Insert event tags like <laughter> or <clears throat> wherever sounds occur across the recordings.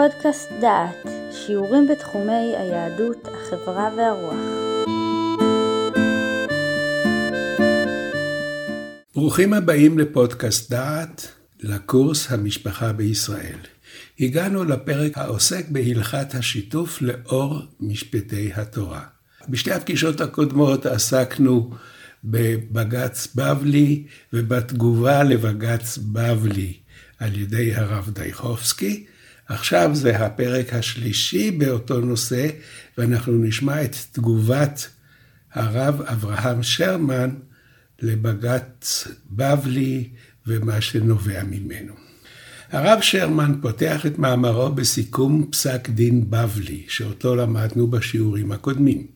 פודקאסט דעת, שיעורים בתחומי היהדות, החברה והרוח. ברוכים הבאים לפודקאסט דעת, לקורס המשפחה בישראל. הגענו לפרק העוסק בהלכת השיתוף לאור משפטי התורה. בשתי הפגישות הקודמות עסקנו בבג"ץ בבלי ובתגובה לבג"ץ בבלי על ידי הרב דייחובסקי. עכשיו זה הפרק השלישי באותו נושא, ואנחנו נשמע את תגובת הרב אברהם שרמן לבג"ץ בבלי ומה שנובע ממנו. הרב שרמן פותח את מאמרו בסיכום פסק דין בבלי, שאותו למדנו בשיעורים הקודמים.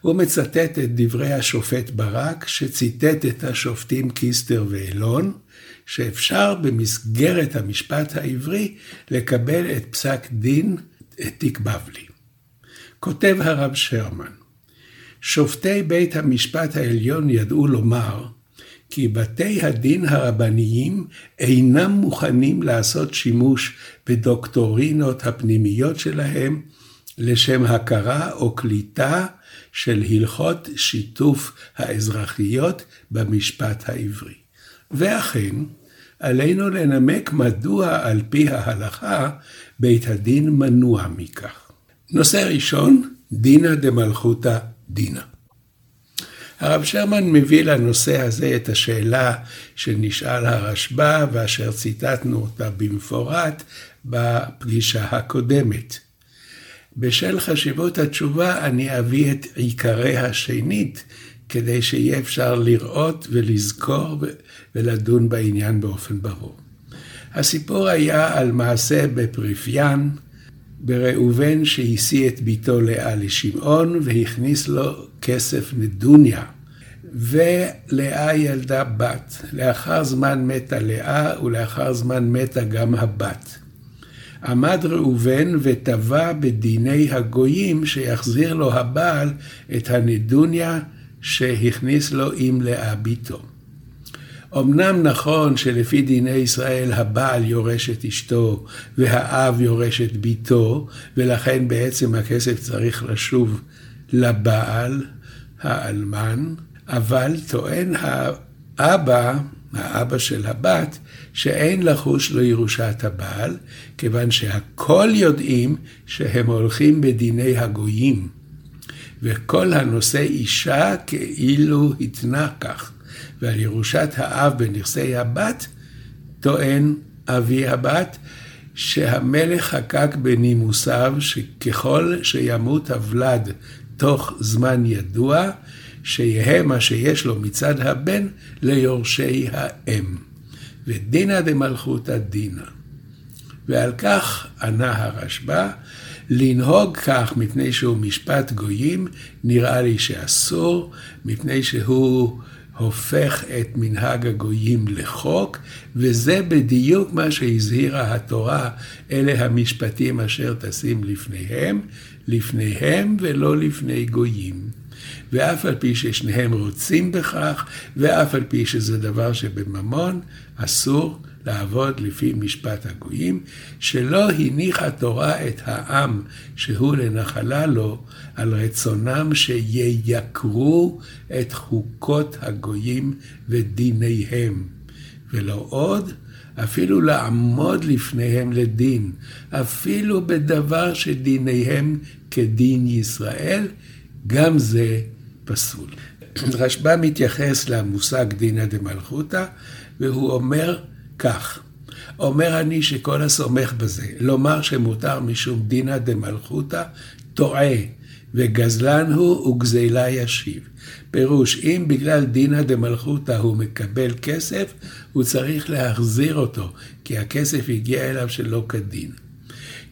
הוא מצטט את דברי השופט ברק, שציטט את השופטים קיסטר ואלון, שאפשר במסגרת המשפט העברי לקבל את פסק דין, את תיק בבלי. כותב הרב שרמן, שופטי בית המשפט העליון ידעו לומר כי בתי הדין הרבניים אינם מוכנים לעשות שימוש בדוקטורינות הפנימיות שלהם לשם הכרה או קליטה של הלכות שיתוף האזרחיות במשפט העברי. ואכן, עלינו לנמק מדוע על פי ההלכה בית הדין מנוע מכך. נושא ראשון, דינא דמלכותא דינא. הרב שרמן מביא לנושא הזה את השאלה שנשאל הרשב"א ואשר ציטטנו אותה במפורט בפגישה הקודמת. בשל חשיבות התשובה אני אביא את עיקרי השנית כדי שיהיה אפשר לראות ולזכור ולדון בעניין באופן ברור. הסיפור היה על מעשה בפריפיאן, בראובן שהשיא את ביתו לאה לשמעון והכניס לו כסף נדוניה. ולאה ילדה בת. לאחר זמן מתה לאה ולאחר זמן מתה גם הבת. עמד ראובן ותבע בדיני הגויים שיחזיר לו הבעל את הנדוניה שהכניס לו עם לאה ביתו. אמנם נכון שלפי דיני ישראל הבעל יורש את אשתו והאב יורש את ביתו, ולכן בעצם הכסף צריך לשוב לבעל, האלמן, אבל טוען האבא, האבא של הבת, שאין לחוש לו ירושת הבעל, כיוון שהכל יודעים שהם הולכים בדיני הגויים. וכל הנושא אישה כאילו התנה כך. ועל ירושת האב בנכסי הבת, טוען אבי הבת, שהמלך חקק בנימוסיו שככל שימות הוולד תוך זמן ידוע, שיהא מה שיש לו מצד הבן ליורשי האם. ודינא דמלכותא דינא. ועל כך ענה הרשב"א, לנהוג כך מפני שהוא משפט גויים, נראה לי שאסור, מפני שהוא הופך את מנהג הגויים לחוק, וזה בדיוק מה שהזהירה התורה, אלה המשפטים אשר תשים לפניהם, לפניהם ולא לפני גויים. ואף על פי ששניהם רוצים בכך, ואף על פי שזה דבר שבממון, אסור לעבוד לפי משפט הגויים, שלא הניחה תורה את העם שהוא לנחלה לו על רצונם שייקרו את חוקות הגויים ודיניהם, ולא עוד, אפילו לעמוד לפניהם לדין, אפילו בדבר שדיניהם כדין ישראל, גם זה פסול. <clears throat> רשב"א מתייחס למושג דינא דמלכותא, והוא אומר כך, אומר אני שכל הסומך בזה, לומר שמותר משום דינא דמלכותא, טועה, וגזלן הוא וגזלה ישיב. פירוש, אם בגלל דינא דמלכותא הוא מקבל כסף, הוא צריך להחזיר אותו, כי הכסף הגיע אליו שלא כדין.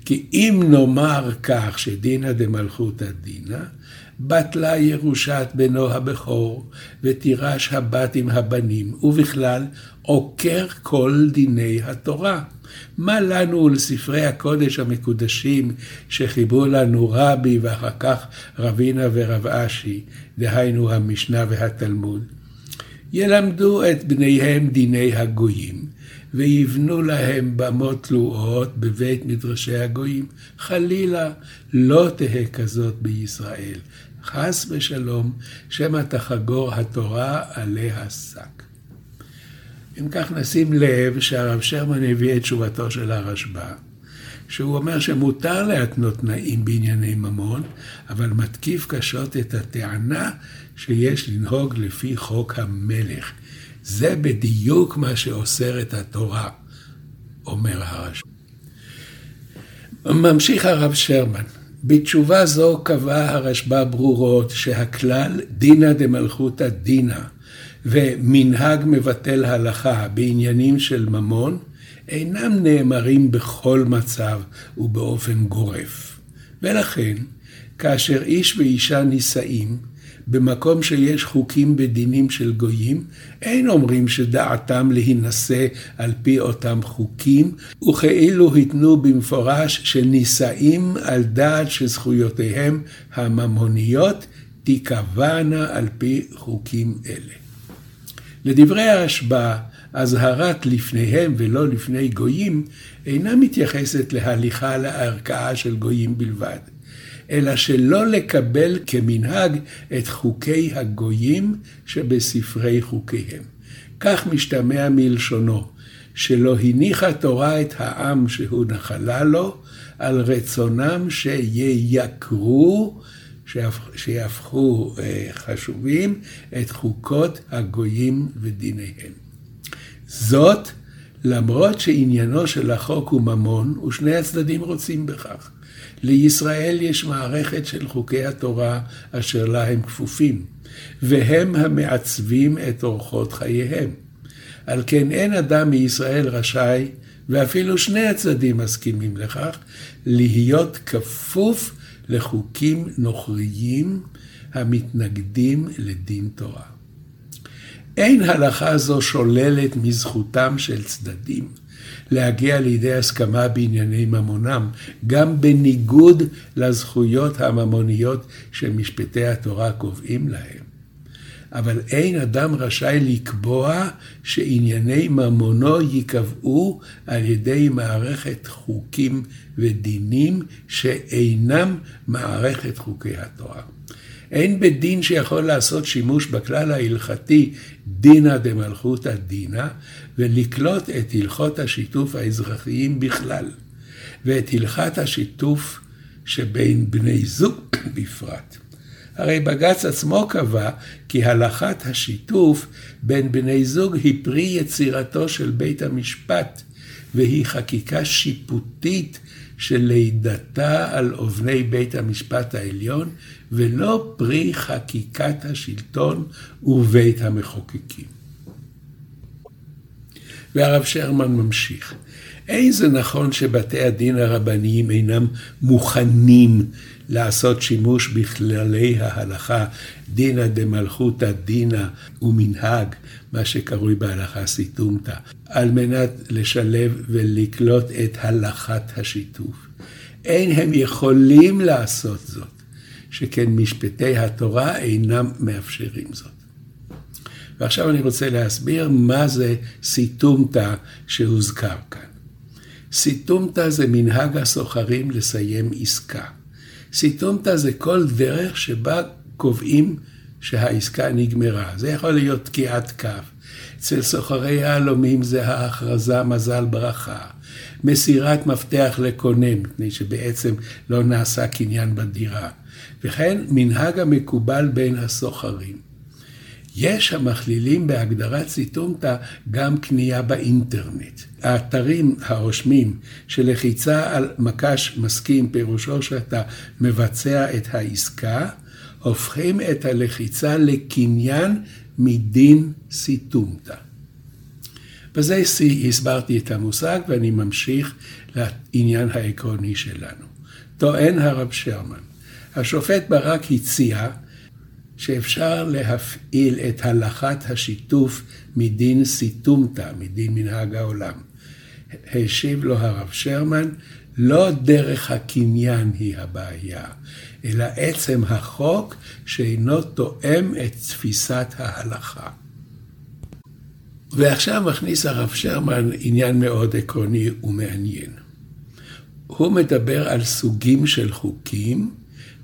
כי אם נאמר כך שדינא דמלכותא דינא, בטלה ירושת בנו הבכור, ותירש הבת עם הבנים, ובכלל עוקר כל דיני התורה. מה לנו ולספרי הקודש המקודשים שחיברו לנו רבי ואחר כך רבינה ורב אשי, דהיינו המשנה והתלמוד? ילמדו את בניהם דיני הגויים, ויבנו להם במות תלועות בבית מדרשי הגויים. חלילה, לא תהא כזאת בישראל. חס ושלום, שמא תחגור התורה עליה שק. אם כך נשים לב שהרב שרמן הביא את תשובתו של הרשב"א, שהוא אומר שמותר להתנות תנאים בענייני ממון, אבל מתקיף קשות את הטענה שיש לנהוג לפי חוק המלך. זה בדיוק מה שאוסרת התורה, אומר הרשב"א. ממשיך הרב שרמן, בתשובה זו קבע הרשב"א ברורות שהכלל דינא דמלכותא דינא ומנהג מבטל הלכה בעניינים של ממון אינם נאמרים בכל מצב ובאופן גורף. ולכן, כאשר איש ואישה נישאים, במקום שיש חוקים ודינים של גויים, אין אומרים שדעתם להינשא על פי אותם חוקים, וכאילו התנו במפורש שנישאים על דעת שזכויותיהם הממוניות תיקבענה על פי חוקים אלה. לדברי ההשבעה, אזהרת לפניהם ולא לפני גויים, אינה מתייחסת להליכה לערכאה של גויים בלבד. אלא שלא לקבל כמנהג את חוקי הגויים שבספרי חוקיהם. כך משתמע מלשונו, שלא הניחה תורה את העם שהוא נחלה לו, על רצונם שייקרו, שיהפכו אה, חשובים, את חוקות הגויים ודיניהם. זאת, למרות שעניינו של החוק הוא ממון, ושני הצדדים רוצים בכך. לישראל יש מערכת של חוקי התורה אשר לה הם כפופים, והם המעצבים את אורחות חייהם. על כן אין אדם מישראל רשאי, ואפילו שני הצדדים מסכימים לכך, להיות כפוף לחוקים נוכריים המתנגדים לדין תורה. אין הלכה זו שוללת מזכותם של צדדים להגיע לידי הסכמה בענייני ממונם, גם בניגוד לזכויות הממוניות שמשפטי התורה קובעים להם. אבל אין אדם רשאי לקבוע שענייני ממונו ייקבעו על ידי מערכת חוקים ודינים שאינם מערכת חוקי התורה. אין בית דין שיכול לעשות שימוש בכלל ההלכתי דינא דמלכותא דינא, ולקלוט את הלכות השיתוף האזרחיים בכלל, ואת הלכת השיתוף שבין בני זוג בפרט. הרי בג"ץ עצמו קבע כי הלכת השיתוף בין בני זוג היא פרי יצירתו של בית המשפט, והיא חקיקה שיפוטית שלידתה על אבני בית המשפט העליון, ולא פרי חקיקת השלטון ובית המחוקקים. והרב שרמן ממשיך. אין זה נכון שבתי הדין הרבניים אינם מוכנים לעשות שימוש בכללי ההלכה דינא דמלכותא דינא ומנהג, מה שקרוי בהלכה סיתומתא, על מנת לשלב ולקלוט את הלכת השיתוף. אין הם יכולים לעשות זאת, שכן משפטי התורה אינם מאפשרים זאת. ועכשיו אני רוצה להסביר מה זה סיתומתא שהוזכר כאן. סיתומתא זה מנהג הסוחרים לסיים עסקה. סיתומתא זה כל דרך שבה קובעים שהעסקה נגמרה. זה יכול להיות תקיעת כף. אצל סוחרי יהלומים זה ההכרזה מזל ברכה. מסירת מפתח לקונה, מפני שבעצם לא נעשה קניין בדירה. וכן מנהג המקובל בין הסוחרים. יש המכלילים בהגדרת סיטומתא גם קנייה באינטרנט. האתרים הרושמים שלחיצה על מקש מסכים פירושו שאתה מבצע את העסקה, הופכים את הלחיצה לקניין מדין סיטומתא. בזה הסברתי את המושג ואני ממשיך לעניין העקרוני שלנו. טוען הרב שרמן, השופט ברק הציע שאפשר להפעיל את הלכת השיתוף מדין סיתומתא, מדין מנהג העולם. השיב לו הרב שרמן, לא דרך הקניין היא הבעיה, אלא עצם החוק שאינו תואם את תפיסת ההלכה. ועכשיו מכניס הרב שרמן עניין מאוד עקרוני ומעניין. הוא מדבר על סוגים של חוקים,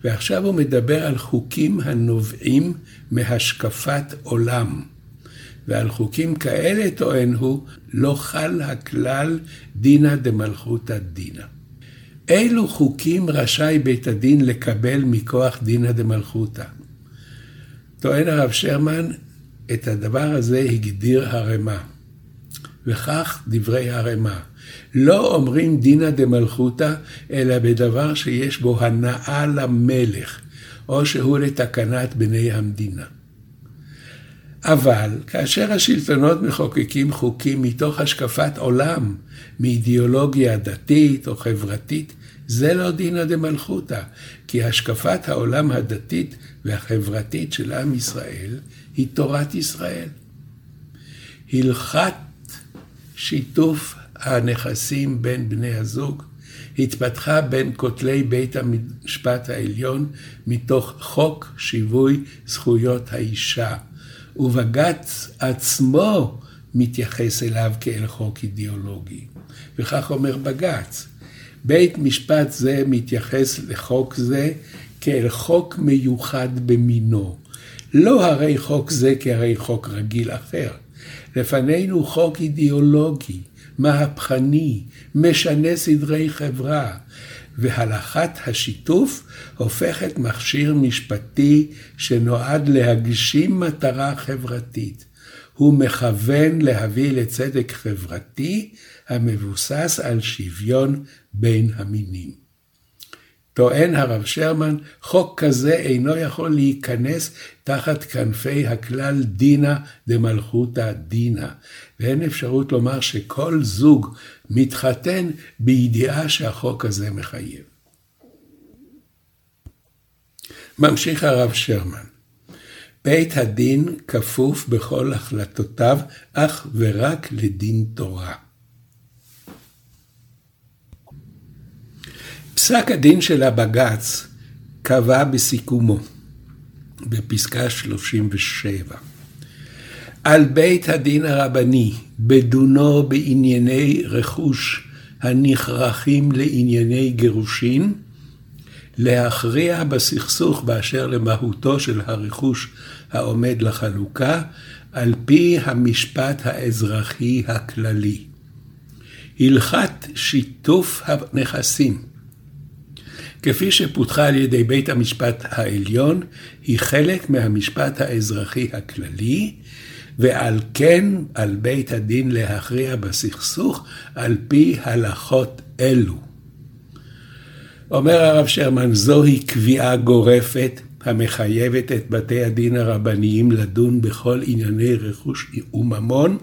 ועכשיו הוא מדבר על חוקים הנובעים מהשקפת עולם. ועל חוקים כאלה, טוען הוא, לא חל הכלל דינא דמלכותא דינא. אילו חוקים רשאי בית הדין לקבל מכוח דינא דמלכותא? טוען הרב שרמן, את הדבר הזה הגדיר הרמ"א. וכך דברי הרמ"א. לא אומרים דינא דמלכותא, אלא בדבר שיש בו הנאה למלך, או שהוא לתקנת בני המדינה. אבל כאשר השלטונות מחוקקים חוקים מתוך השקפת עולם, מאידיאולוגיה דתית או חברתית, זה לא דינא דמלכותא, כי השקפת העולם הדתית והחברתית של עם ישראל היא תורת ישראל. הלכת שיתוף הנכסים בין בני הזוג התפתחה בין כותלי בית המשפט העליון מתוך חוק שיווי זכויות האישה, ובג"ץ עצמו מתייחס אליו כאל חוק אידיאולוגי. וכך אומר בג"ץ, בית משפט זה מתייחס לחוק זה כאל חוק מיוחד במינו. לא הרי חוק זה כהרי חוק רגיל אחר. לפנינו חוק אידיאולוגי, מהפכני, משנה סדרי חברה, והלכת השיתוף הופכת מכשיר משפטי שנועד להגשים מטרה חברתית. הוא מכוון להביא לצדק חברתי המבוסס על שוויון בין המינים. טוען הרב שרמן, חוק כזה אינו יכול להיכנס תחת כנפי הכלל דינא דמלכותא דינא, ואין אפשרות לומר שכל זוג מתחתן בידיעה שהחוק הזה מחייב. ממשיך הרב שרמן, בית הדין כפוף בכל החלטותיו אך ורק לדין תורה. פסק הדין של הבג"ץ קבע בסיכומו, בפסקה 37, על בית הדין הרבני, בדונו בענייני רכוש הנכרכים לענייני גירושין, להכריע בסכסוך באשר למהותו של הרכוש העומד לחלוקה, על פי המשפט האזרחי הכללי. הלכת שיתוף הנכסים כפי שפותחה על ידי בית המשפט העליון, היא חלק מהמשפט האזרחי הכללי, ועל כן על בית הדין להכריע בסכסוך על פי הלכות אלו. אומר הרב שרמן, זוהי קביעה גורפת המחייבת את בתי הדין הרבניים לדון בכל ענייני רכוש וממון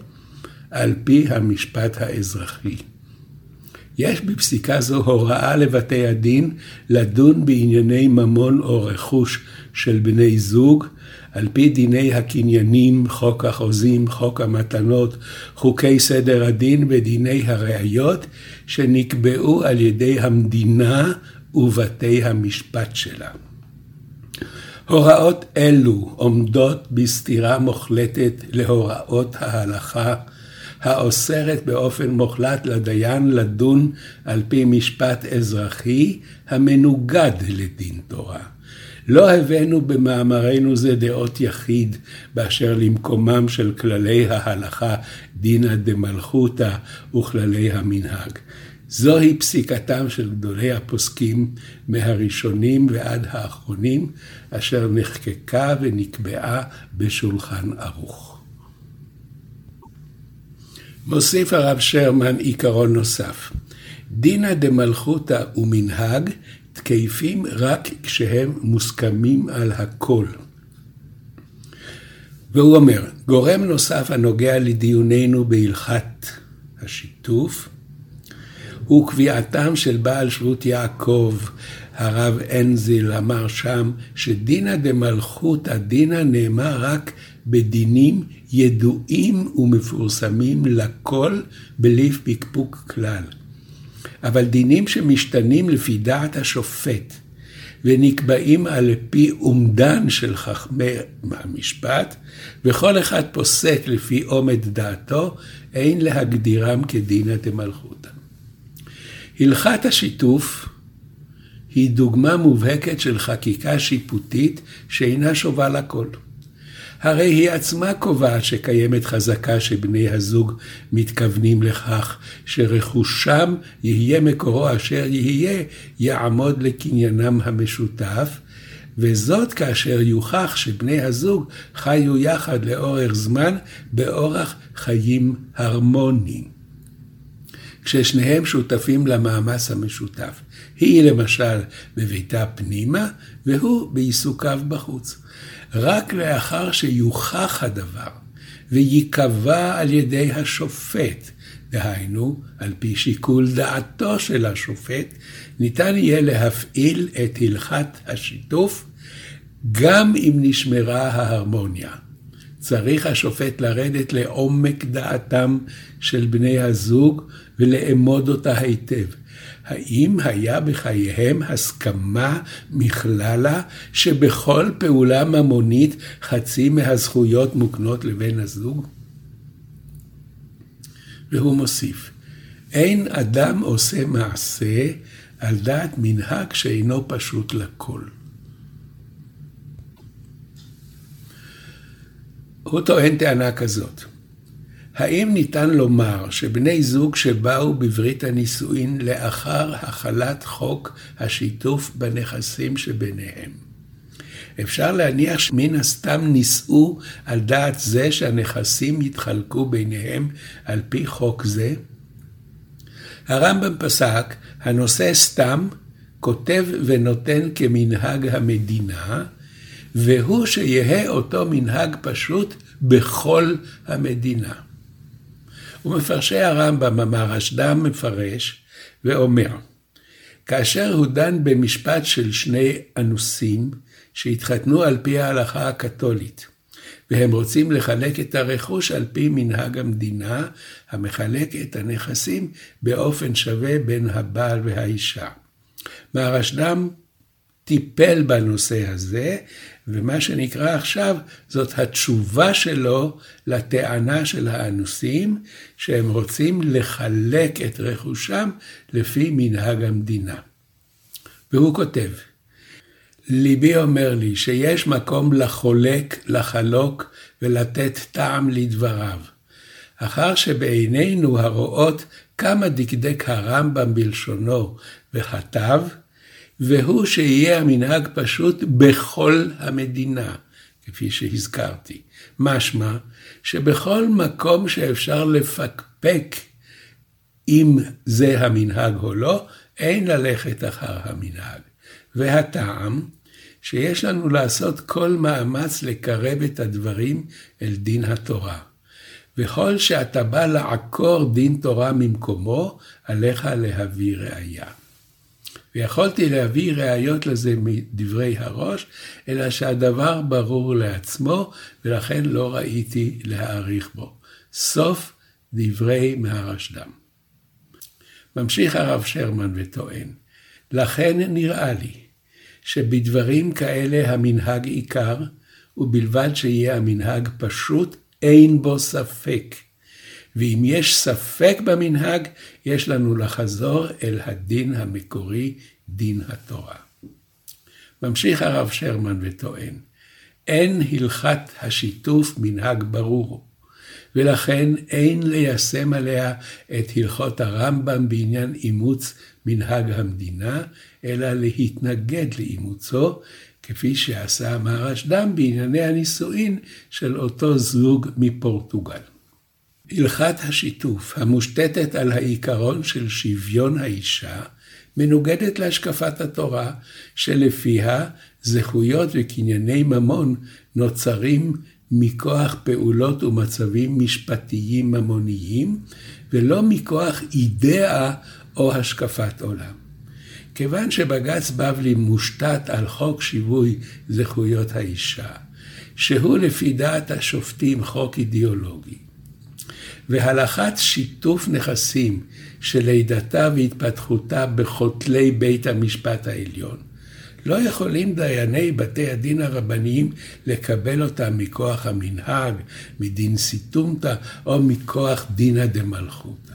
על פי המשפט האזרחי. יש בפסיקה זו הוראה לבתי הדין לדון בענייני ממון או רכוש של בני זוג, על פי דיני הקניינים, חוק החוזים, חוק המתנות, חוקי סדר הדין ודיני הראיות, שנקבעו על ידי המדינה ובתי המשפט שלה. הוראות אלו עומדות בסתירה מוחלטת להוראות ההלכה האוסרת באופן מוחלט לדיין לדון על פי משפט אזרחי המנוגד לדין תורה. לא הבאנו במאמרנו זה דעות יחיד באשר למקומם של כללי ההלכה דינא דמלכותא וכללי המנהג. זוהי פסיקתם של גדולי הפוסקים מהראשונים ועד האחרונים, אשר נחקקה ונקבעה בשולחן ערוך. מוסיף הרב שרמן עיקרון נוסף. דינא דמלכותא ומנהג תקפים רק כשהם מוסכמים על הכל. והוא אומר, גורם נוסף הנוגע לדיוננו בהלכת השיתוף, הוא קביעתם של בעל שבות יעקב, הרב אנזיל אמר שם, שדינא דמלכותא דינא נאמר רק בדינים ידועים ומפורסמים לכל בלי פקפוק כלל. אבל דינים שמשתנים לפי דעת השופט, ונקבעים על פי אומדן של חכמי המשפט, וכל אחד פוסק לפי עומד דעתו, אין להגדירם כדינא דמלכותא. הלכת השיתוף היא דוגמה מובהקת של חקיקה שיפוטית שאינה שובה לכל. הרי היא עצמה קובעת שקיימת חזקה שבני הזוג מתכוונים לכך שרכושם יהיה מקורו אשר יהיה, יעמוד לקניינם המשותף, וזאת כאשר יוכח שבני הזוג חיו יחד לאורך זמן באורח חיים הרמוני. כששניהם שותפים למאמץ המשותף. היא למשל בביתה פנימה, והוא בעיסוקיו בחוץ. רק לאחר שיוכח הדבר וייקבע על ידי השופט, דהיינו, על פי שיקול דעתו של השופט, ניתן יהיה להפעיל את הלכת השיתוף גם אם נשמרה ההרמוניה. צריך השופט לרדת לעומק דעתם של בני הזוג ולאמוד אותה היטב. האם היה בחייהם הסכמה מכללה שבכל פעולה ממונית חצי מהזכויות מוקנות לבן הזוג? והוא מוסיף, אין אדם עושה מעשה על דעת מנהג שאינו פשוט לכל. הוא טוען טענה כזאת. האם ניתן לומר שבני זוג שבאו בברית הנישואין לאחר החלת חוק השיתוף בנכסים שביניהם, אפשר להניח שמן הסתם נישאו על דעת זה שהנכסים יתחלקו ביניהם על פי חוק זה? הרמב"ם פסק, הנושא סתם, כותב ונותן כמנהג המדינה, והוא שיהא אותו מנהג פשוט בכל המדינה. ומפרשי הרמב"ם, המהרשד"ם מפרש ואומר, כאשר הוא דן במשפט של שני אנוסים שהתחתנו על פי ההלכה הקתולית, והם רוצים לחלק את הרכוש על פי מנהג המדינה, המחלק את הנכסים באופן שווה בין הבעל והאישה. מהרשד"ם טיפל בנושא הזה, ומה שנקרא עכשיו זאת התשובה שלו לטענה של האנוסים, שהם רוצים לחלק את רכושם לפי מנהג המדינה. והוא כותב, ליבי אומר לי שיש מקום לחולק, לחלוק ולתת טעם לדבריו. אחר שבעינינו הרואות כמה דקדק הרמב"ם בלשונו וכתב, והוא שיהיה המנהג פשוט בכל המדינה, כפי שהזכרתי. משמע שבכל מקום שאפשר לפקפק אם זה המנהג או לא, אין ללכת אחר המנהג. והטעם, שיש לנו לעשות כל מאמץ לקרב את הדברים אל דין התורה. וכל שאתה בא לעקור דין תורה ממקומו, עליך להביא ראייה. ויכולתי להביא ראיות לזה מדברי הראש, אלא שהדבר ברור לעצמו, ולכן לא ראיתי להעריך בו. סוף דברי מהרשד"ם. ממשיך הרב שרמן וטוען, לכן נראה לי שבדברים כאלה המנהג עיקר, ובלבד שיהיה המנהג פשוט, אין בו ספק. ואם יש ספק במנהג, יש לנו לחזור אל הדין המקורי, דין התורה. ממשיך הרב שרמן וטוען, אין הלכת השיתוף מנהג ברור, ולכן אין ליישם עליה את הלכות הרמב"ם בעניין אימוץ מנהג המדינה, אלא להתנגד לאימוצו, כפי שעשה מהרשד"ם בענייני הנישואין של אותו זוג מפורטוגל. הלכת השיתוף, המושתתת על העיקרון של שוויון האישה, מנוגדת להשקפת התורה, שלפיה זכויות וקנייני ממון נוצרים מכוח פעולות ומצבים משפטיים ממוניים, ולא מכוח אידאה או השקפת עולם. כיוון שבג"ץ בבלי מושתת על חוק שיווי זכויות האישה, שהוא לפי דעת השופטים חוק אידיאולוגי, והלכת שיתוף נכסים של לידתה והתפתחותה בכותלי בית המשפט העליון, לא יכולים דייני בתי הדין הרבניים לקבל אותם מכוח המנהג, מדין סיטומתא או מכוח דינא דמלכותא.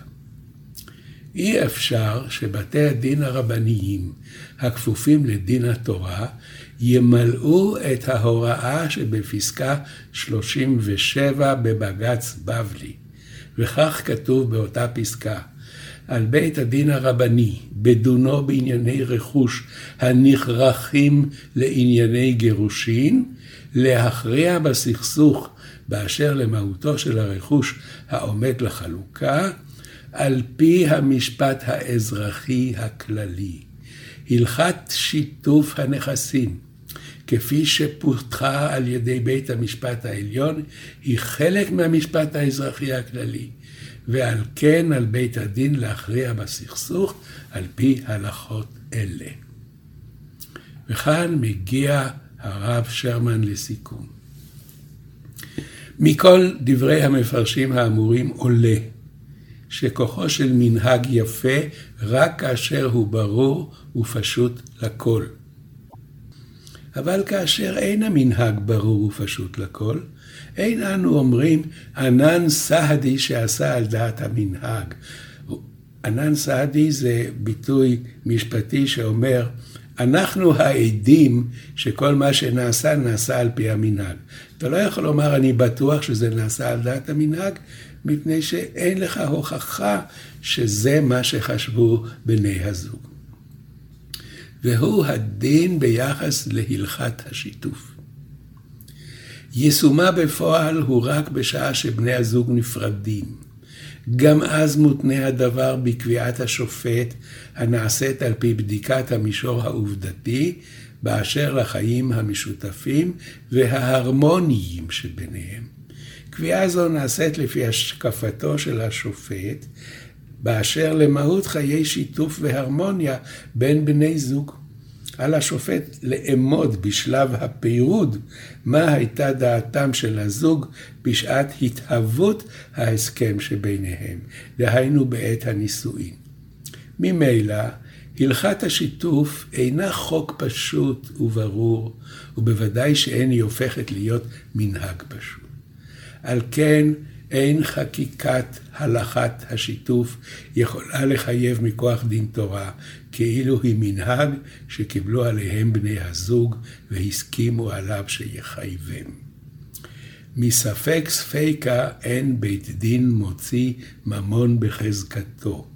אי אפשר שבתי הדין הרבניים הכפופים לדין התורה ימלאו את ההוראה שבפסקה 37 בבג"ץ בבלי. וכך כתוב באותה פסקה: על בית הדין הרבני, בדונו בענייני רכוש הנכרחים לענייני גירושין, להכריע בסכסוך באשר למהותו של הרכוש העומד לחלוקה, על פי המשפט האזרחי הכללי. הלכת שיתוף הנכסים, כפי שפותחה על ידי בית המשפט העליון, היא חלק מהמשפט האזרחי הכללי, ועל כן על בית הדין להכריע בסכסוך על פי הלכות אלה. וכאן מגיע הרב שרמן לסיכום. מכל דברי המפרשים האמורים עולה שכוחו של מנהג יפה רק כאשר הוא ברור ופשוט לכל. אבל כאשר אין המנהג ברור ופשוט לכל, אין אנו אומרים ענן סהדי שעשה על דעת המנהג. ענן סהדי זה ביטוי משפטי שאומר, אנחנו העדים שכל מה שנעשה נעשה על פי המנהג. אתה לא יכול לומר אני בטוח שזה נעשה על דעת המנהג, מפני שאין לך הוכחה שזה מה שחשבו בני הזוג. והוא הדין ביחס להלכת השיתוף. יישומה בפועל הוא רק בשעה שבני הזוג נפרדים. גם אז מותנה הדבר בקביעת השופט הנעשית על פי בדיקת המישור העובדתי באשר לחיים המשותפים וההרמוניים שביניהם. קביעה זו נעשית לפי השקפתו של השופט באשר למהות חיי שיתוף והרמוניה בין בני זוג. על השופט לאמוד בשלב הפירוד מה הייתה דעתם של הזוג בשעת התהוות ההסכם שביניהם, דהיינו בעת הנישואין. ממילא, הלכת השיתוף אינה חוק פשוט וברור, ובוודאי שאין היא הופכת להיות מנהג פשוט. על כן, אין חקיקת הלכת השיתוף יכולה לחייב מכוח דין תורה, כאילו היא מנהג שקיבלו עליהם בני הזוג והסכימו עליו שיחייבם. מספק ספיקה אין בית דין מוציא ממון בחזקתו.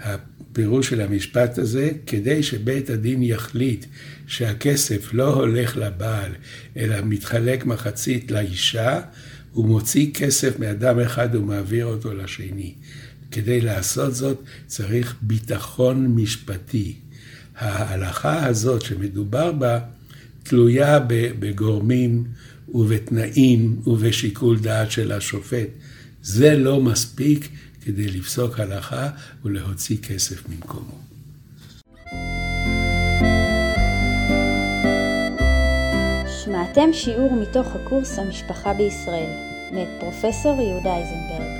הפירוש של המשפט הזה, כדי שבית הדין יחליט שהכסף לא הולך לבעל, אלא מתחלק מחצית לאישה, הוא מוציא כסף מאדם אחד ומעביר אותו לשני. כדי לעשות זאת צריך ביטחון משפטי. ההלכה הזאת שמדובר בה תלויה בגורמים ובתנאים ובשיקול דעת של השופט. זה לא מספיק כדי לפסוק הלכה ולהוציא כסף ממקומו. שמעתם שיעור מתוך הקורס המשפחה בישראל, מאת פרופסור יהודה איזנברג.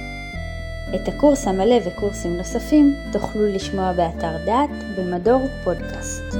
את הקורס המלא וקורסים נוספים תוכלו לשמוע באתר דעת במדור פודקאסט.